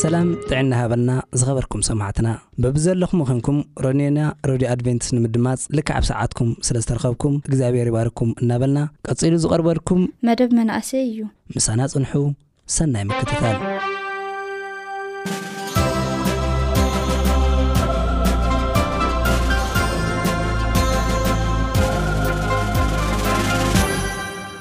ሰላም ጥዕና ይሃበልና ዝኸበርኩም ሰማዕትና በብዘለኹም ዄንኩም ሮኔና ረድዮ ኣድቨንትስ ንምድማጽ ልክዕ ኣብ ሰዓትኩም ስለ ዝተረኸብኩም እግዚኣብሔር ይባርኩም እናበልና ቀጺሉ ዝቐርበልኩም መደብ መናእሰይ እዩ ምሳና ጽንሑ ሰናይ ምክትታል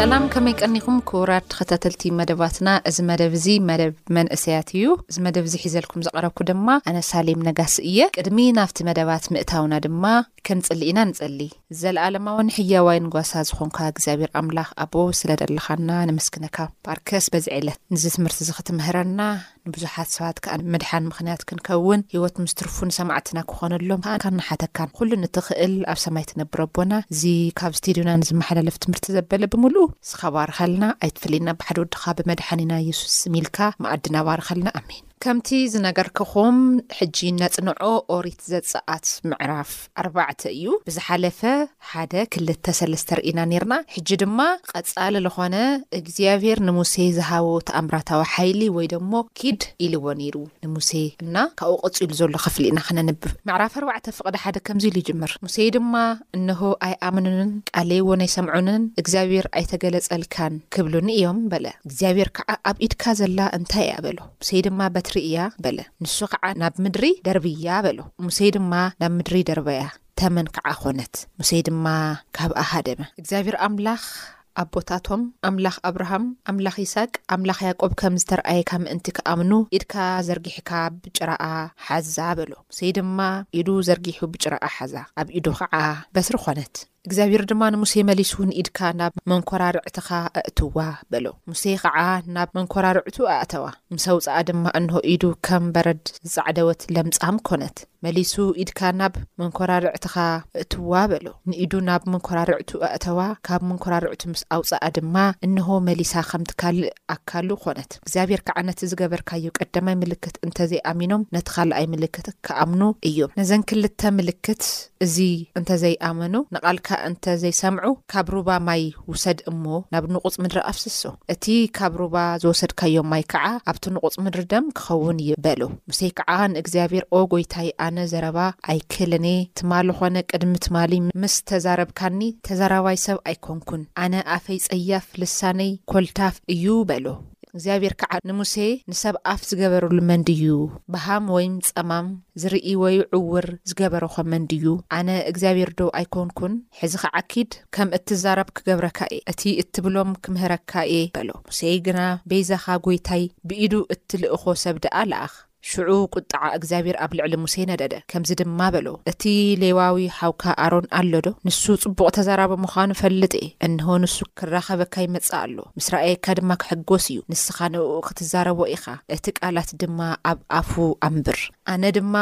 ሰላም ከመይ ቀኒኹም ክቡራት ተኸታተልቲ መደባትና እዚ መደብ እዚ መደብ መንእሰያት እዩ እዚ መደብ እዚ ሒዘልኩም ዘቐረብኩ ድማ ኣነ ሳሌም ነጋሲ እየ ቅድሚ ናብቲ መደባት ምእታውና ድማ ከንጽሊ ኢና ንጸሊ ዘለኣለማውን ሕያዋይን ጓሳ ዝኾንካ እግዚኣብሔር ኣምላኽ ኣቦ ስለ ደለኻና ነመስግነካ ባርከስ በዚ ዕለት ንዚ ትምህርቲ እዚ ክትምህረና ንብዙሓት ሰባት ከኣ ምድሓን ምኽንያት ክንከውን ህይወት ምስ ትርፉ ንሰማዕትና ክኾነሎም ከኣ ካብ ንሓተካን ኹሉ ንትኽእል ኣብ ሰማይ ትነብር ኣቦና እዚ ካብ ስቴድዮና ንዝመሓላለፍ ትምህርቲ ዘበለ ብምልኡ ንስኻ ባርኸልና ኣይትፈለየና ብሓደ ወድኻ ብመድሓኒና የሱስ ስም ኢልካ መኣድና ባርኸልና ኣሜን። ከምቲ ዝነገርክኹም ሕጂ ነጽንዖ ኦሪት ዘጸኣት ምዕራፍ። ኣርባዕተ እዩ ብዝሓለፈ ሓደ ክልተ ሰለስተ ርኢና ኔርና ሕጂ ድማ ቐጻሊ ልኾነ እግዚኣብሄር ንሙሴ ዝሃቦ ተኣምራታዊ ሓይሊ ወይ ደሞ ኪድ ኢልዎ ኔሩ ንሙሴ እና ካብኡ ቐጺሉ ዘሎ ኽፍሊ ኢና ኽነንብብ ምዕራፍ ኣርባዕተ ፍቕዲ ሓደ ከምዚ ኢሉ ይጅምር ሙሴ ድማ እንሆ ኣይኣመኑንን ቃለይውን ኣይሰምዑንን እግዚኣብሄር ኣይተገለጸልካን ክብሉኒ እዮም በለ እግዚኣብሄር ከዓ ኣብ ኢድካ ዘላ እንታይ እያ በሎ። ሙሴ ድማ በትሪ እያ በለ። ንሱ ኸዓ ናብ ምድሪ ደርብያ በሎ። ሙሴ ድማ ናብ ምድሪ ደርበያ፣ ተመን ከዓ ኾነት። ሙሴ ድማ ካብኣ ሃደመ። እግዚኣብሄር ኣምላኽ ኣቦታቶም፣ ኣምላኽ ኣብርሃም፣ ኣምላኽ ይስሃቅ፣ ኣምላኽ ያዕቆብ ከም ዝተርኣየካ ምእንቲ ክኣምኑ፣ ኢድካ ዘርጊሕካ ብጭራኣ ሓዛ በሎ። ሙሴ ድማ ኢዱ ዘርጊሑ ብጭራኣ ሓዛ፣ ኣብ ኢዱ ኸዓ በትሪ ኾነት። እግዚኣብሄር ድማ ንሙሴ መሊሱ፣ ንኢድካ ናብ መንኰራርዕትኻ ኣእትዋ፣ በሎ። ሙሴ ኸዓ ናብ መንኰራርዕቱ ኣእተዋ፣ ምስ ኣውጽኣ ድማ እንሆ ኢዱ ከም በረድ ዝጸዕደወት ለምጻም ኰነት። መሊሱ ኢድካ ናብ መንኰራርዕትኻ እእትዋ፣ በሎ። ንኢዱ ናብ መንኰራርዕቱ ኣእተዋ፣ ካብ መንኰራርዕቱ ምስ ኣውጽኣ ድማ እንሆ መሊሳ ኸምቲ ካልእ ኣካሉ ኰነት። እግዚኣብሄር ከዓ ነቲ ዝገበርካዮ ቀዳማይ ምልክት እንተ ዘይኣሚኖም ነቲ ኻልኣይ ምልክት ክኣምኑ እዮም። ነዘን ክልተ ምልክት እዚ እንተ ዘይኣመኑ፣ ንቓልካ እንተ ዘይሰምዑ፣ ካብ ሩባ ማይ ውሰድ እሞ ናብ ንቑጽ ምድሪ ኣፍስሶ። እቲ ካብ ሩባ ዝወሰድካዮ ማይ ከዓ ኣብቲ ንቑጽ ምድሪ ደም ክኸውን እዩ በሉ። ሙሴ ከዓ ንእግዚኣብሔር ኦ ጐይታይ፣ ኣነ ዘረባ ኣይክልን እየ፣ ትማሊ ኾነ ቅድሚ ትማሊ ምስ ተዛረብካኒ ተዛራባይ ሰብ ኣይኮንኩን፣ ኣነ ኣፈይ ጸያፍ ልሳነይ ኰልታፍ እዩ በሉ። እግዚኣብሔር ከዓ ንሙሴ ንሰብ ኣፍ ዝገበርሉ መን ድዩ? በሃም ወይም ጸማም፣ ዝርኢ ወዩ ዕውር፣ ዝገበረኾ መን ድዩ? ኣነ እግዚኣብሔር ዶ ኣይኮንኩን? ሕዚ ከዓ ኪድ፣ ከም እትዛረብ ክገብረካ እየ፣ እቲ እትብሎም ክምህረካ እየ በሎ። ሙሴ ግና በይዛኻ ጐይታይ ብኢዱ እትልእኮ ሰብ ደኣ ለኣኽ። ሽዑ ቍጥዓ እግዚኣብሄር ኣብ ልዕሊ ሙሴ ነደደ፣ ከምዚ ድማ በሎ፣ እቲ ሌዋዊ ሓውካ ኣሮን ኣሎዶ? ንሱ ጽቡቕ ተዛራቢ ምዃኑ እፈልጥ እየ፣ እንሆ፣ ንሱ ኪራኸበካ ይመጽእ ኣሎ፣ ምስ ረኣየካ ድማ ኪሕጐስ እዩ፣ ንስኻ ንእኡ ኽትዛረቦ ኢኻ፣ እቲ ቃላት ድማ ኣብ ኣፉ ኣንብር። ኣነ ድማ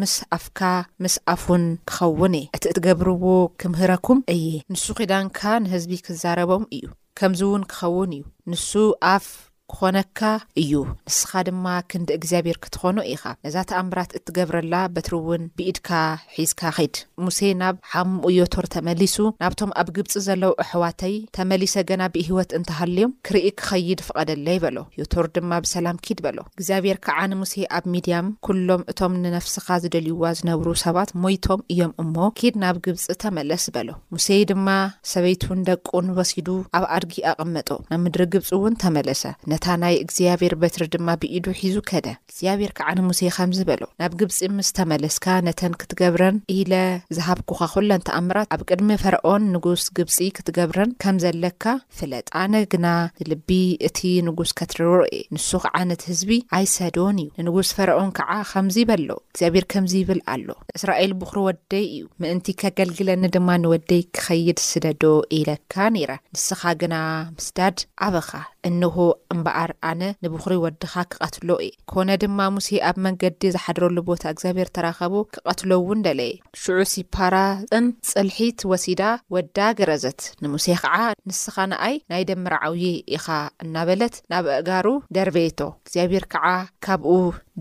ምስ ኣፍካ ምስ ኣፉን ክኸውን እየ፣ እቲ እትገብርዎ ክምህረኩም እየ። ንሱ ኺዳንካ ንህዝቢ ኪዛረቦም እዩ፣ ከምዚ እውን ኪኸውን እዩ፣ ንሱ ኣፍ ክኾነካ እዩ ንስኻ ድማ ክንዲ እግዚኣብሔር ክትኾኖ ኢኻ ነዛ ተኣምራት እትገብረላ በትሪ እውን ብኢድካ ሒዝካ ኺድ። ሙሴ ናብ ሓምኡ ዮቶር ተመሊሱ ናብቶም ኣብ ግብጺ ዘለዉ ኣሕዋተይ ተመሊሰ ገና ብህይወት እንተ ሃልዮም ክርኢ ክኸይድ ፍቐደለይ በሎ ዮቶር ድማ ብሰላም ኪድ በሎ። እግዚኣብሔር ከዓ ንሙሴ ኣብ ሚድያም ኩሎም እቶም ንነፍስኻ ዝደልይዋ ዝነብሩ ሰባት ሞይቶም እዮም እሞ ኪድ ናብ ግብጺ ተመለስ በሎ። ሙሴ ድማ ሰበይቱን ደቁን ወሲዱ ኣብ ኣድጊ ኣቐመጦ፣ ናብ ምድሪ ግብጺውን ተመለሰ፣ ነታ ናይ እግዚኣብሔር በትሪ ድማ ብኢዱ ሒዙ ከደ። እግዚኣብሔር ከዓ ንሙሴ ኸምዚ በሎ፣ ናብ ግብጺ ምስ ተመለስካ ነተን ክትገብረን ኢለ ዝሃብኩኻ ዂለን ተኣምራት ኣብ ቅድሚ ፈርዖን ንጉስ ግብጺ ክትገብረን ከም ዘለካ፣ ፍለጥ ኣነ ግና ንልቢ እቲ ንጉስ ከትርሮ እየ፣ ንሱ ኸዓ ነቲ ህዝቢ ኣይሰዶን እዩ። ንንጉስ ፈርዖን ከዓ ኸምዙይ በሎ፣ እግዚኣብሄር ከምዙይ ይብል ኣሎ፣ እስራኤል ብዅሪ ወደይ እዩ፣ ምእንቲ ኸገልግለኒ ድማ ንወደይ ክኸይድ ስደዶ ኢለካ ነይረ፣ ንስኻ ግና ምስዳድ ኣበኻ። እንሆ እምበኣር፣ ኣነ ንብዅሪ ወድኻ ክቐትሎ እየ። ኰነ ድማ፣ ሙሴ ኣብ መንገዲ ዝሓድረሉ ቦታ እግዚኣብሄር ተራኸቦ፣ ክቐትሎውን ደለየ። ሽዑሲ ፓራ እም ጽልሒት ወሲዳ ወዳ ገረዘት፣ ንሙሴ ኸዓ ንስኻ ንኣይ ናይ ደም መርዓውየይ ኢኻ እናበለት ናብ ኣእጋሩ ደርበየቶ፣ እግዚኣብሄር ከዓ ካብኡ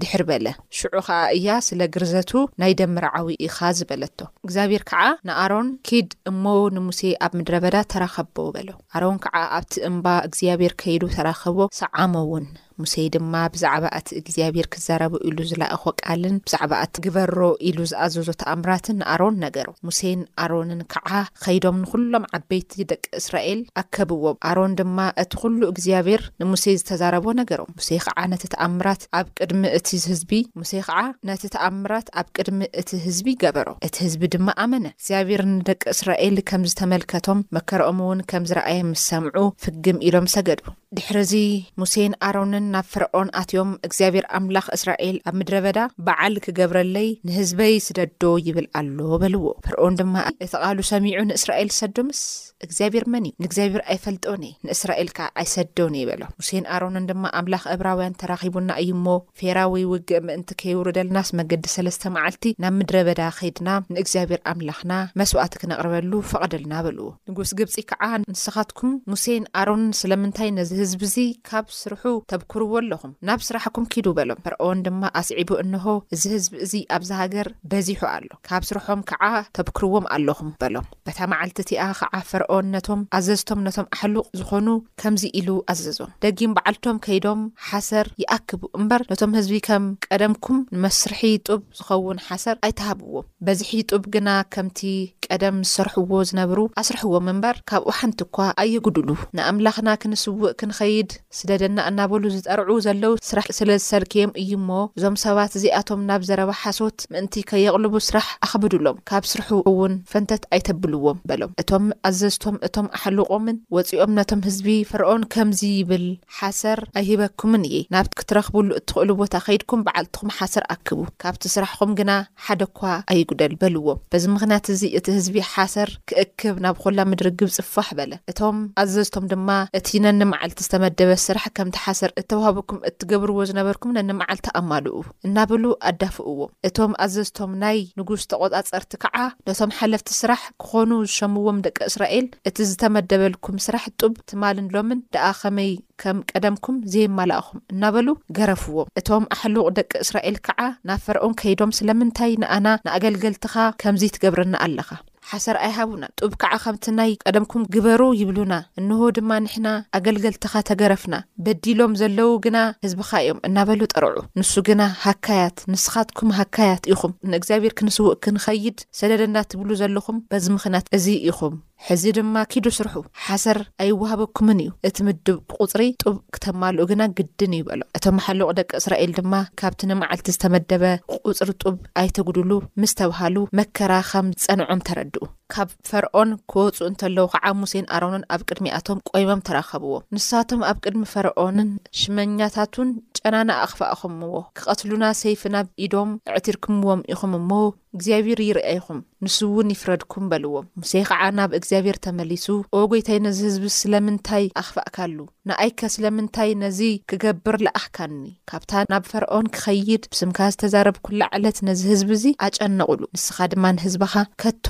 ድሕር በለ፣ ሽዑ ኸዓ እያ ስለ ግርዘቱ ናይ ደም መርዓዊ ኢኻ ዝበለቶ። እግዚኣብሄር ከዓ ንኣሮን ኪድ እሞ ንሙሴ ኣብ ምድረ በዳ ተራኸቦ በሎ፣ ኣሮን ከዓ ኣብቲ እምባ እግዚኣብሄር ከይዱ ተራኸቦ ሰዓሞውን። ሙሴ ድማ ብዛዕባ እቲ እግዚኣብሄር ክዛረቦ ኢሉ ዝለኣኾ ቃልን ብዛዕባ እቲ ግበሮ ኢሉ ዝኣዘዞ ተኣምራትን ንኣሮን ነገሮ። ሙሴን ኣሮንን ከዓ ኸይዶም ንዅሎም ዓበይቲ ደቂ እስራኤል ኣከብዎም። ኣሮን ድማ እቲ ዅሉ እግዚኣብሄር ንሙሴ ዝተዛረቦ ነገሮም። ሙሴ ኸዓ ነቲ ተኣምራት ኣብ ቅድሚ እቲ ህዝቢ ሙሴ ኸዓ ነቲ ተኣምራት ኣብ ቅድሚ እቲ ህዝቢ ገበሮ። እቲ ህዝቢ ድማ ኣመነ። እግዚኣብሄር ንደቂ እስራኤል ከም ዝተመልከቶም መከርኦምውን ከም ዝረኣየ ምስ ሰምዑ ፍግም ኢሎም ሰገዱ። ድሕርዚ ሙሴን ኣሮንን ናብ ፈርዖን ኣትዮም፣ እግዚኣብሄር ኣምላኽ እስራኤል ኣብ ምድረ በዳ በዓል ኪገብረለይ ንህዝበይ ስደዶ ይብል ኣሎ፣ በልዎ። ፈርዖን ድማ እቲ ቓሉ ሰሚዑ ንእስራኤል ዝሰዶምስ፣ እግዚኣብሄር መን እዩ? ንእግዚኣብሄር ኣይፈልጦን እየ፣ ንእስራኤል ከኣ ኣይሰዶን እየ፣ በሎም። ሙሴን ኣሮንን ድማ፣ ኣምላኽ እብራውያን ተራኺቡና እዩ እሞ፣ ፌራዊ ውግእ ምእንቲ ከይውርደልናስ መገዲ ሰለስተ መዓልቲ ናብ ምድረ በዳ ከይድና ንእግዚኣብሔር ኣምላኽና መስዋዕቲ ክነቕርበሉ ፈቐደልና በሉ። ንጉስ ግብጺ ከዓ ንስኻትኩም ሙሴን ኣሮንን ስለምንታይ ነዚ ህዝቢ እዚ ካብ ስርሑ ተብኵርዎ ኣሎኹም? ናብ ስራሕኩም ኪዱ በሎም። ፈርኦን ድማ ኣስዒቡ እንሆ፣ እዚ ህዝቢ እዚ ኣብዛ ሃገር በዚሑ ኣሎ፣ ካብ ስርሖም ከዓ ተብኵርዎም ኣሎኹም በሎም። በታ መዓልቲ እቲኣ ኸዓ ፈርኦን ነቶም ኣዘዝቶም ነቶም ኣሕሉቕ ዝኾኑ ከምዙይ ኢሉ ኣዘዞም፣ ደጊም በዓልቶም ከይዶም ሓሰር ይኣክቡ እምበር፣ ነቶም ህዝቢ ከም ቀደምኩም ንመስርሒ ጡብ ዝኸውን ሓሰር ኣይትሃብዎም፣ በዝሒ ጡብ ግና ከምቲ ቀደም ዝሰርሕዎ ዝነብሩ ኣስርሕዎም እምበር፣ ካብኡ ሓንቲ እኳ ኣይጉድሉ፣ ንኣምላኽና ክንስውእ ክንኸይድ። ስደደና እናበሉ ዝጠርዑ ዘለው ስራሕ ስለ ዝሰልከዮም እዩ እሞ እዞም ሰባት እዚኣቶም ናብ ዘረባ ሓሶት ምእንቲ ከየቕልቡ ስራሕ ኣኽብዱሎም ካብ ስርሑ እውን ፈንተት ኣይተብልዎም በሎም እቶም ኣዘዝቶም እቶም ኣሕሉቖምን ወጺኦም ነቶም ህዝቢ ፈርኦን ከምዚ ይብል ሓሰር ኣይህበኩምን እየ ናብቲ ክትረኽቡሉ እትኽእሉ ቦታ ከይድኩም በዓልትኹም ሓሰር ኣክቡ ካብቲ ስራሕኹም ግና ሓደ'ኳ ኣይጉደል በልዎ። በዚ ምኽንያት እዚ እቲ ህዝቢ ሓሰር ክእክብ ናብ ዀላ ምድሪ ግብጺ ፋሕ በለ። እቶም ኣዘዝቶም ድማ እቲ ነንመዓልቲ ዝተመደበ ስራሕ ከምቲ ሓሰር እተዋህበኩም እትገብርዎ ዝነበርኩም ነንመዓልቲ ኣማልኡ እናበሉ ኣዳፍእዎም። እቶም ኣዘዝቶም ናይ ንጉስ ተቖጻጸርቲ ከዓ ነቶም ሓለፍቲ ስራሕ ክዀኑ ዝሸምዎም ደቂ እስራኤል እቲ ዝተመደበልኩም ስራሕ ጡብ ትማልን ሎምን ደኣ ኸመይ ከም ቀደምኩም ዘየማላእኹም እናበሉ ገረፍዎም። እቶም ኣሕሉቕ ደቂ እስራኤል ከዓ ናብ ፈርዖን ከይዶም ስለምንታይ ንኣና ንኣገልገልትኻ ከምዙይ ትገብረና ኣለኻ? ሓሰር ኣይሃቡናን፣ ጡብ ከዓ ከምቲ ናይ ቀደምኩም ግበሩ ይብሉና፣ እንሆ ድማ ንሕና ኣገልገልትኻ ተገረፍና፣ በዲሎም ዘለዉ ግና ህዝብኻ እዮም እናበሉ ጠርዑ። ንሱ ግና ሃካያት፣ ንስኻትኩም ሃካያት ኢኹም፣ ንእግዚኣብሔር ክንስውእ ክንኸይድ ሰደደና ትብሉ ዘለኹም በዚ ምኽንያት እዙይ ኢኹም። ሕዚ ድማ ኪዱ ስርሑ ሓሰር ኣይወሃበኩምን እዩ፣ እቲ ምዱብ ቁጽሪ ጡብ ክተማልኡ ግና ግድን እዩ በሎም። እቶም መሓለቑ ደቂ እስራኤል ድማ ካብቲ ንመዓልቲ ዝተመደበ ቁጽሪ ጡብ ኣይተጉድሉ ምስ ተብሃሉ መከራ ኸም ዝጸንዖም ተረድኡ። ካብ ፈርኦን ክወጹ እንተለዉ ኸዓ ሙሴን ኣሮንን ኣብ ቅድሚኣቶም ቆይሞም ተራኸብዎም። ንሳቶም ኣብ ቅድሚ ፈርኦንን ሽመኛታቱን ጨናና ኣኽፋእኹምዎ፣ ክቐትሉና ሰይፊ ናብ ኢዶም ኣዕቲርክምዎም ኢኹም እሞ እግዚኣብሔር ይርኣይኹም፣ ንሱውን ይፍረድኩም በልዎም። ሙሴ ኸዓ ናብ እግዚኣብሔር ተመሊሱ፣ ኦ ጐይታይ ነዚ ህዝቢ ስለምንታይ ኣኽፋእካሉ? ንኣይከ ስለምንታይ ነዙይ ክገብር ለኣኽካኒ? ካብታ ናብ ፈርዖን ክኸይድ ብስምካ ዝተዛረብኩላ ዕለት ነዚ ህዝቢ እዙይ ኣጨነቑሉ፣ ንስኻ ድማ ንህዝብኻ ከቶ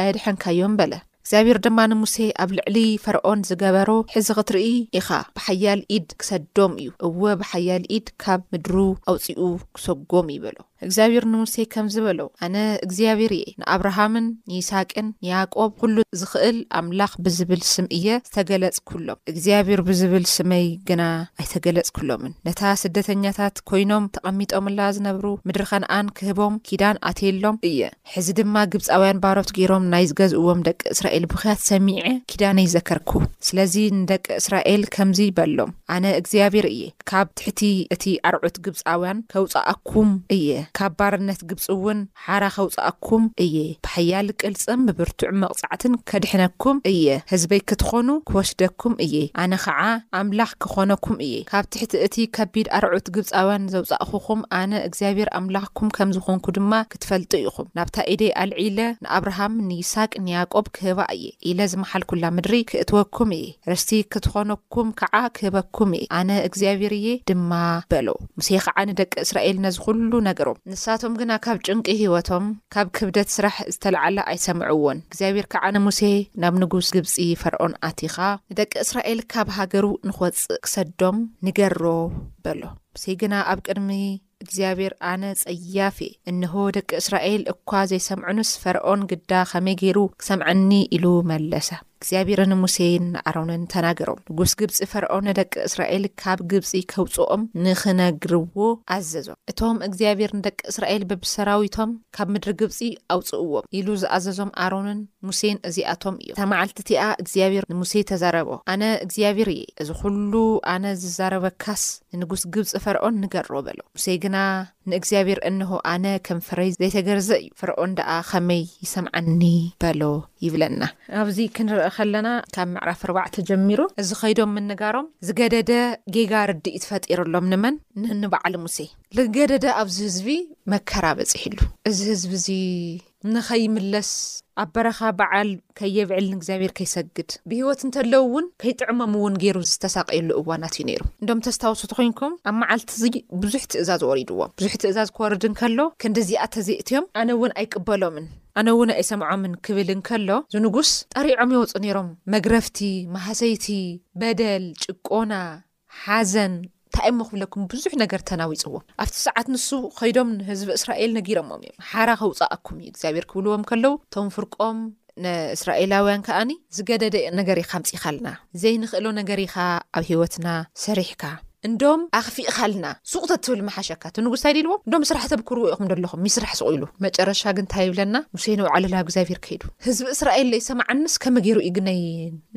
ኣየድሐንካዮን በለ። እግዚኣብሄር ድማ ንሙሴ፣ ኣብ ልዕሊ ፈርዖን ዝገበሮ ሕዚ ኽትርኢ ኢኻ፣ ብሓያል ኢድ ኪሰድዶም እዩ፣ እወ፣ ብሓያል ኢድ ካብ ምድሩ ኣውጺኡ ኪሰጎም እዩ፣ በሎ። እግዚኣብሄር ንሙሴ ከምዚ በሎ፣ ኣነ እግዚኣብሄር እየ፣ ንኣብርሃምን ንይስሃቅን ንያእቆብ ዅሉ ዚኽእል ኣምላኽ ብዚብል ስም እየ ዝተገለጽኩሎም፣ እግዚኣብሄር ብዚብል ስመይ ግና ኣይተገለጽኩሎምን። ነታ ስደተኛታት ኰይኖም ተቐሚጦምላ ዝነብሩ ምድሪ ኸነኣን ክህቦም ኪዳን ኣትየሎም እየ። ሕዚ ድማ ግብጻውያን ባሮት ገይሮም ናይ ዝገዝእዎም ደቂ እስራኤል ብኽያት ሰሚዐ ኪዳነይ ዘከርኩ። ስለዚ ንደቂ እስራኤል ከምዚ በሎም፣ ኣነ እግዚኣብሄር እየ፣ ካብ ትሕቲ እቲ ኣርዑት ግብጻውያን ከውጽኣኩም እየ፣ ካብ ባርነት ግብጺውን ሓራ ከውጽኣኩም እየ፣ ብሓያል ቅልጽም ብብርቱዕ መቕጻዕትን ከድሕነኩም እየ፣ ህዝበይ ክትኾኑ ክወስደኩም እየ፣ ኣነ ኸዓ ኣምላኽ ክኾነኩም እየ፣ ካብ ትሕቲ እቲ ከቢድ ኣርዑት ግብጻውያን ዘውጻእኹኹም ኣነ እግዚኣብሄር ኣምላኽኩም ከም ዝኾንኩ ድማ ትፈልጡ ኢኹም፣ ናብታ ኢደይ ኣልዒለ ንኣብርሃም፣ ንይስሃቅ፣ ንያእቆብ ክህባ እየ ኢለ ዝመሓልኩላ ምድሪ ክእትወኩም እየ፣ ርስቲ ክትዀነኩም ከዓ ክህበኩም እየ፣ ኣነ እግዚኣብሄር እየ ድማ በሎ። ሙሴ ከዓ ንደቂ እስራኤል ነዚ ዅሉ ነገሮም። ንሳቶም ግና ካብ ጭንቂ ህይወቶም፣ ካብ ክብደት ስራሕ ዝተልዓለ ኣይሰምዕዎን። እግዚኣብሄር ከዓ ንሙሴ፣ ናብ ንጉስ ግብፂ ፈርዖን ኣቲኻ፣ ንደቂ እስራኤል ካብ ሃገሩ ንኽወፅእ ክሰዶም ንገሮ በሎ። ሙሴ ግና ኣብ ቅድሚ። እግዚኣብሄር ኣነ ጸያፍ እየ፣ እንሆ፣ ደቂ እስራኤል እኳ ዘይሰምዑንስ፣ ፈርኦን ግዳ ኸመይ ገይሩ ኪሰምዐኒ? ኢሉ መለሰ። እግዚኣብሄር ንሙሴን ንኣሮንን ተናገሮም፣ ንጉስ ግብጺ ፈርኦን ንደቂ እስራኤል ካብ ግብጺ ኬውጽኦም ንኺነግርዎ ኣዘዞም። እቶም እግዚኣብሄር ንደቂ እስራኤል በብሰራዊቶም፣ ካብ ምድሪ ግብጺ ኣውጽእዎም፣ ኢሉ ዝኣዘዞም ኣሮንን ሙሴን እዚኣቶም እዮም። እታ መዓልቲ እቲኣ እግዚኣብሄር ንሙሴ ተዛረቦ፣ ኣነ እግዚኣብሄር እየ፣ እዚ ዅሉ ኣነ ዝዛረበካስ ንንጉስ ግብጺ ፈርኦን ንገሮ፣ በሎ። ሙሴ ግና ንእግዚኣብሄር እንሆ፣ ኣነ ከንፈረይ ዘይተገርዘ እዩ፣ ፈርኦን ደኣ ኸመይ ይሰምዓኒ? በሎ ይብለና። ኣብዚ ክንርኢ ከለና ካብ ምዕራፍ ኣርባዕተ ጀሚሩ እዚ ከይዶም ምንጋሮም ዝገደደ ጌጋ ርድኢት ፈጢርሎም፣ ንመን? ንበዓል ሙሴ። ልገደደ ኣብዚ ህዝቢ መከራ በጺሒሉ እዚ ህዝቢ እዚ ንኸይምለስ ኣብ በረኻ በዓል ከየብዕል ንእግዚኣብሔር ከይሰግድ ብህይወት እንተለው እውን ከይጥዕሞም እውን ገይሩ ዝተሳቀየሉ እዋናት እዩ ነይሩ እንዶም ተስታውሱ ተኾይንኩም ኣብ መዓልቲ እዚ ብዙሕ ትእዛዝ ወሪድዎም ብዙሕ ትእዛዝ ክወርድ እንከሎ ክንዲ እዚኣ ተዘይእትዮም ኣነ እውን ኣይቅበሎምን ኣነ እውን ኣይሰምዖምን ክብል እንከሎ ዝንጉስ ጠሪዖም ይወፁ ነይሮም መግረፍቲ ማህሰይቲ በደል ጭቆና ሓዘን ታይ እሞ ክብለኩም ብዙሕ ነገር ተናዊጽዎም ኣብቲ ሰዓት ንሱ ከይዶም ንህዝቢ እስራኤል ነጊሮሞም እዮም ሓራ ከውጻኣኩም እዩ እግዚኣብሔር ክብልዎም ከለው እቶም ፍርቆም ንእስራኤላውያን ከኣኒ ዝገደደ ነገር ኢኻ ኣምጺኻልና ዘይንኽእሎ ነገር ኢኻ ኣብ ሂወትና ሰሪሕካ እንዶም ኣኽፊእኻልና ሱቅ ተትብል ምሓሸካ እቲ ንጉስ ታይ ኢልዎም እንዶም ስራሕ ተብክርዎ ኢኹም ደለኹም ይስራሕ ሱቅ ኢሉ መጨረሻ ግን ታይ ይብለና ሙሴ ነውዓለሉ ናብ እግዚኣብሔር ከይዱ ህዝቢ እስራኤል ለይሰማዓንስ ከመይ ገይሩ እዩ ግነይ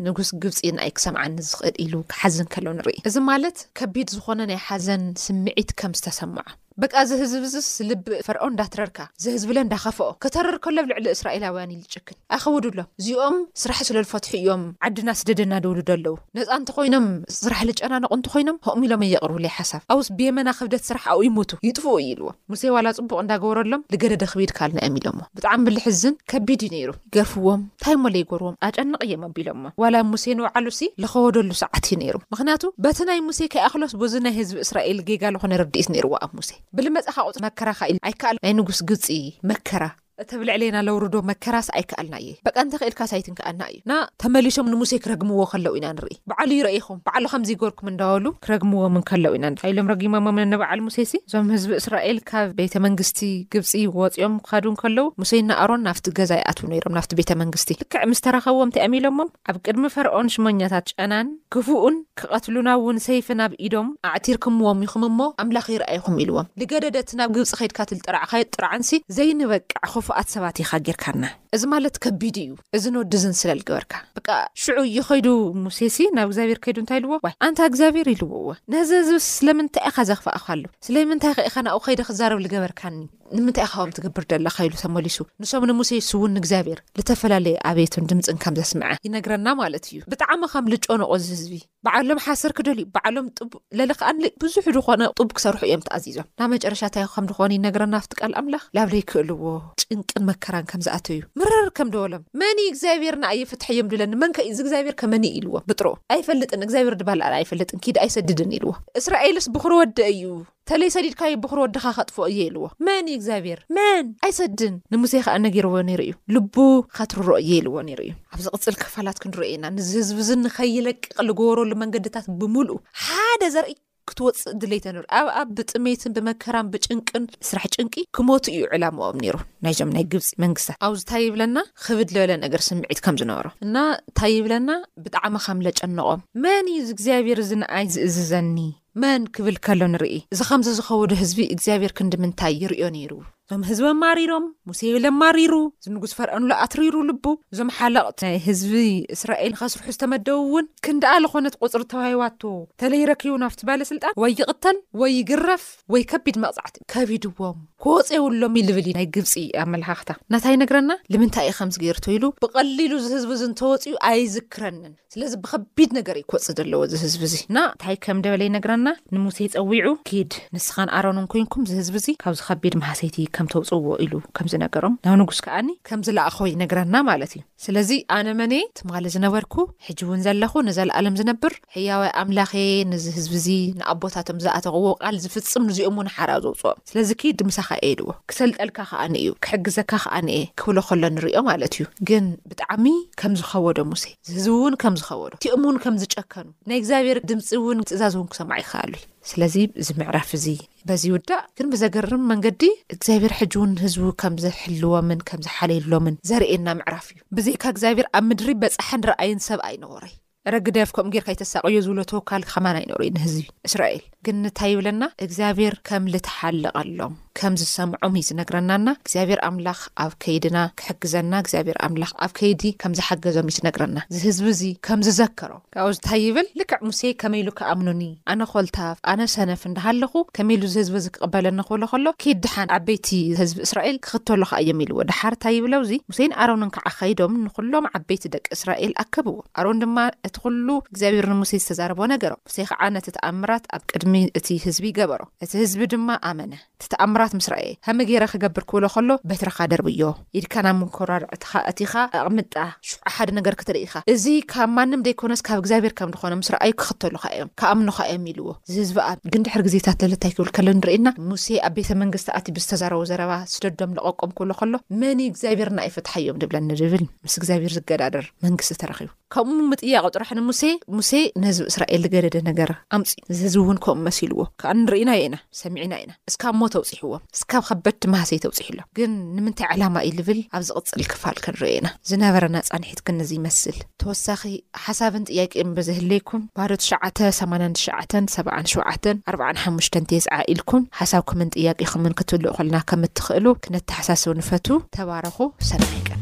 ንጉስ ግብጺ ናይ ክሰምዓኒ ዝኽእል ኢሉ ክሓዝን ከሎ ንርኢ። እዚ ማለት ከቢድ ዝኾነ ናይ ሓዘን ስምዒት ከም ዝተሰምዖ። በቃ እዚ ህዝቢ እዝስ ልቢ ፈርኦን እንዳትረርካ ዝህዝብለ እንዳኸፈኦ ከተርር ከሎ ኣብ ልዕሊ እስራኤላውያን ኢሉ ይጭክን። ኣይኸውዱሎም እዚኦም ስራሕ ስለ ልፈትሑ እዮም ዓድና ስደደና ድብሉ ደለዉ። ነጻ እንተኾይኖም ስራሕ ልጨናነቑ እንተኾይኖም ሆእም ኢሎም ኣየቕርቡለይ ሓሳብ። ኣውስ ብየመና ክብደት ስራሕ ኣብኡ ይሙቱ ይጥፍኡ እዩ ኢልዎም። ሙሴ ዋላ ጽቡቕ እንዳገበረሎም ልገደደ ክቢድ ካልናዮም ኢሎሞ። ብጣዕሚ ልሕዝን ከቢድ እዩ ነይሩ። ገርፍዎም ታይሞ ለይጎርዎም ኣጨንቕ እዬም ኣቢሎሞ ዋላ ሙሴ ንውዓሉሲ ለኸወደሉ ሰዓት እዩ ነይሩ ምኽንያቱ በቲ ናይ ሙሴ ከይኣኽሎስ ቡዚ ናይ ህዝቢ እስራኤል ጌጋ ለኾነ ርድኢት ነይርዎ ኣብ ሙሴ ብልመጻኻ ቁጽሪ መከራኻ ኢሉ ኣይከኣል ናይ ንጉስ ግብጺ መከራ እቲ ኣብ ልዕሌና ለውርዶ መከራስ ኣይከኣልናዬ በቃ እንተኽኢልካስ ኣይትንከኣና እዩ እና ተመሊሶም ንሙሴ ክረግምዎ ከለው ኢና ንርኢ። በዓሉ ይረኢኹም በዓሉ ከምዚ ይገርኩም እንዳበሉ ክረግምዎም እንከለው ኢና ንሪኢ ኢሎም ረጊሞሞም ነንበዓል ሙሴሲ እዞም ህዝቢ እስራኤል ካብ ቤተ መንግስቲ ግብጺ ወጽዮም ክኻዱ እንከለው ሙሴና ኣሮን ናብቲ ገዛ ይኣትው ነይሮም ናብቲ ቤተ መንግስቲ ልክዕ ምስ ተራኸብዎም እንታይ እዮም ኢሎሞም ኣብ ቅድሚ ፈርኦን ሽሞኛታት ጨናን ክፉእን ክቐትሉና እውን ሰይፊ ናብ ኢዶም ኣዕቲርክምዎም ኢኹም እሞ ኣምላኽ ይርኣይኹም ኢልዎም ልገደደ እቲ ናብ ግብጺ ከይድካ ትልጠራዕካዮ ጥርዓንሲ ዘይንበቅዕ ኽፉኣት ሰባት ኢኻ ጌርካና። እዚ ማለት ከቢድ ኢዩ እዚ ንወድዝን ስለ ልግበርካ። በቃ ሽዑ እዮ ከይዱ ሙሴሲ ናብ እግዚኣብሔር ከይዱ እንታይ ኢልዎ ዋይ ኣንታ እግዚኣብሔር ኢልዎ እወ ነዚ ህዝብስ ስለምንታይ ኢካ ዘክፋእካሉ ስለይምንታይከ ኢካ ናብኡ ከይደ ክዛረብ ልገበርካኒ ንምንታይ ኢካ ከምኡ ትገብር ደለካ ኢሉ ተመሊሱ ንሶም ንሙሴ ንሱ እውን ንእግዚኣብሔር ልተፈላለየ ኣብየቱን ድምጽን ከም ዘስምዐ ይነግረና ማለት እዩ ብጣዕሚ ከም ልጨነቆ እዚ ህዝቢ ባዕሎም ሓሰር ክደልዩ ባዕሎም ጥብ ለለ ከኣ ብዙሕ ዝኾነ ጡብ ክሰርሑ እዮም ተኣዚዞም ናብ መጨረሻ እንታይ ከም ዝኾኑ ይነግረና ኣብቲ ቃል ኣምላኽ ላብ ለይክእልዎ ጭንቅን መከራን ከም ዝኣተዩ ምርር ከም ደወሎም መን እዩ እግዚኣብሔር ንኣየ ፍትሐ እዮም ድለኒ መን ከ እዚ እግዚኣብሔር ከመን እዩ ኢልዎ ብጥሮ ኣይፈልጥን እግዚኣብሔር ድባል ኣይፈልጥን ኪድ ኣይሰድድን ኢልዎ እስራኤልስ ብኹሪ ወዲ እዩ ተለይ ሰዲድካ የቦኽሮ ወድኻ ከጥፍኦ እየ ኢልዎ መን እዩ እግዚኣብሄር መን ኣይሰድን ንሙሴ ከኣ ነጊርዎ ነይሩ እዩ ልቡ ከትርሮ እየ ኢልዎ ነይሩ እዩ ኣብ ዝቕጽል ክፋላት ክንሪኦ ኢና ንዚ ህዝቢ እዚ ንኸይለቅቕ ልግበረሉ መንገድታት ብምልኡ ሓደ ዘርኢ ክትወጽእ ድሌተ ነይሩ ኣብ ኣብ ብጥሜትን ብመከራን ብጭንቅን ስራሕ ጭንቂ ክሞቱ እዩ ዕላማኦም ነይሩ ናይዞም ናይ ግብጺ መንግስታት ኣውዚ እንታይ ይብለና ኽብድ ልበለ ነገር ስምዒት ከም ዝነበሮ እና እንታይ ይብለና ብጣዕሚ ከም ለጨነቖም መን እዩ እዚ እግዚኣብሄር እዚ ንኣይ ዝእዝዘኒ መን ክብል ከሎ ንርኢ እዚ ከምዚ ዝከወዶ ህዝቢ እግዚኣብሔር ክንዲ ምንታይ ይርእዮ ነይሩ እዞም ህዝቢ ኣማሪሮም ሙሴ ይብል ኣማሪሩ እዚ ንጉስ ፈርዖንሎ ኣትሪሩ ልቡ እዞም ሓለቕት ናይ ህዝቢ እስራኤል ንከስርሑ ዝተመደቡ እውን ክንድኣ ልኾነት ቁፅሪ ተዋሂዋቶ ተለይረኪቡ ናብቲ ባለስልጣን ወይ ይቕተል ወይ ይግረፍ ወይ ከቢድ መቕፃዕቲ ከቢድዎም ክወፅ የብሎም እዩ ልብል ናይ ግብፂ ኣመለኻኽታ ናታይ ነግረና ልምንታይ እዩ ከምዚ ገይርቶ ኢሉ ብቐሊሉ እዚ ህዝቢ እዚ እንተወፅኡ ኣይዝክረንን ስለዚ ብኸቢድ ነገር እዩ ክወጽእ ዘለዎ እዚ ህዝቢ እዚ እና እንታይ ከም ደበለ ይነግረና ንሙሴ ጸዊዑ ኪድ ንስኻን ኣሮንን ኮይንኩም እዚ ህዝቢ እዚ ካብዚ ከቢድ ማህሰይቲ ከም ተውጽዎ ኢሉ ከም ዝነገሮም ናብ ንጉስ ከኣኒ ከም ዝለኣኾ ይነግረና ማለት እዩ ስለዚ ኣነ መን እየ ትማሊ ዝነበርኩ ሕጂ እውን ዘለኹ ንዘለኣለም ዝነብር ሕያዋይ ኣምላኽ እየ ነዚ ህዝቢ እዚ ንኣቦታቶም ዝኣተቕዎ ቃል ዝፍጽም ንዚኦም እውን ሓራ ዘውጽኦም ስለዚ ኪድ ምሳኻ እየ ኢልዎ። ክሰልጠልካ ከኣ ንእዩ፣ ክሕግዘካ ከኣ ንእየ ክብሎ ከሎ ንርእዮ ማለት እዩ። ግን ብጣዕሚ ከም ዝኸበዶ ሙሴ፣ እዚ ህዝቢ እውን ከም ዝኸበዶ፣ እቲኦም እውን ከም ዝጨከኑ፣ ናይ እግዚኣብሔር ድምጺ እውን ትእዛዝ እውን ክሰምዓ ይከኣሉ እዩ። ስለዚ እዚ ምዕራፍ እዚ በዚ ይውዳእ፣ ግን ብዘገርም መንገዲ እግዚኣብሔር ሕጂ እውን ንህዝቡ ከም ዝሕልዎምን ከም ዝሓልየሎምን ዘርእየና ምዕራፍ እዩ። ብዘይካ እግዚኣብሔር ኣብ ምድሪ በጻሕን ረኣይን ሰብ ኣይነበሮይ። እረ ግደፍ ከምኡ ጌርካ ኣይተሳቅዮ ዝብሎ ተወካሊ ከማን ኣይኖርይ ንህዝቢ እስራኤል ግን እንታይ ይብለና እግዚኣብሔር ከም ልተሓለቀሎም ከም ዝሰምዖም እዩ ዝነግረና እና እግዚኣብሔር ኣምላክ ኣብ ከይድና ክሕግዘና እግዚኣብሔር ኣምላክ ኣብ ከይዲ ከም ዝሓገዞም እዩ ዝነግረና እዚ ህዝቢ እዚ ከም ዝዘከሮ ካብኡ ዝታይ ይብል ልክዕ ሙሴ ከመይ ኢሉ ክኣምኑኒ ኣነ ኮልታፍ ኣነ ሰነፍ እንዳሃለኩ ከመይ ኢሉ እዚ ህዝቢ እዚ ክቅበለኒ ክብሎ ከሎ ኪድ ድሓን ዓበይቲ ህዝቢ እስራኤል ክክተሉካ እዮም ኢልዎ ድሓር እንታይ ይብለውዚ ሙሴን ኣሮንን ከዓ ኸይዶም ንዅሎም ዓበይቲ ደቂ እስራኤል ኣከብዎም። ኣሮን ድማ እቲ ዅሉ እግዚኣብሄር ንሙሴ ዝተዛረቦ ነገሮም። ሙሴ ኸዓ ነቲ ተኣምራት ኣብ ቅድሚ እቲ ህዝቢ ገበሮ። እቲ ህዝቢ ድማ ኣመነ። እቲ ተኣምራት ምስ ረኣየ፣ ከመይ ገይረ ኽገብር ክብሎ ኸሎ፣ በትርኻ ደርብዮ፣ ኢድካ ናብ መንኰራርዕትኻ ኣእቲኻ ኣቕምጣ፣ ሽዑ ሓደ ነገር ክትርኢ ኢኻ። እዚ ኻብ ማንም ደይኰነስ ካብ እግዚኣብሄር ከም ዝኾነ ምስ ረኣዩ፣ ክኽተሉኻ እዮም፣ ክኣምኑኻ እዮም ኢልዎ። ዝህዝቢ ኣብ ግን ድሕሪ ግዜታት ለለታይ ክብል ከሎ ንርኤና ሙሴ ኣብ ቤተ መንግስቲ ኣቲ ብዝተዛረቦ ዘረባ ስደዶም ለቐቆም ክብሎ ከሎ መን እዩ እግዚኣብሔርና እዩ ፍትሓዮም ድብለን ንድብል ምስ እግዚኣብሔር ዝገዳደር መንግስቲ ተረኺቡ ከምኡ ምጥያቑ ጥራሕ ንሙሴ ሙሴ ንህዝቢ እስራኤል ልገደደ ነገር ኣምጺ ዝህዝቢ እውን ከምኡ መሲልዎ ከኣ ንርኢና ኢና ሰሚዕና ኢና። እስካብ ሞት ኣብጺሕዎም እስካብ ከበድቲ ማህሰይቲ ኣብጺሑሎም ግን ንምንታይ ዕላማ እዩ ልብል ኣብ ዝቅጽል ክፋል ክንርእዮ ኢና ዝነበረና ጻንሒት ግን እዚ ይመስል ተወሳኪ ሓሳብን ጥያቄን ብዝህልይኩም ባዶ ትሽዓተ ሰማንያን ትሽዓተን ሰብዓን ሸውዓተን ኣርብዓን ሓሙሽተን ቴስዓ ኢልኩም ሓሳብኩምን ጥያቄኩምን ክትልእኩልና ከም እትክእሉ ክነተሓሳስብ ንፈቱ ተባረኩ ሰናይ ቀን።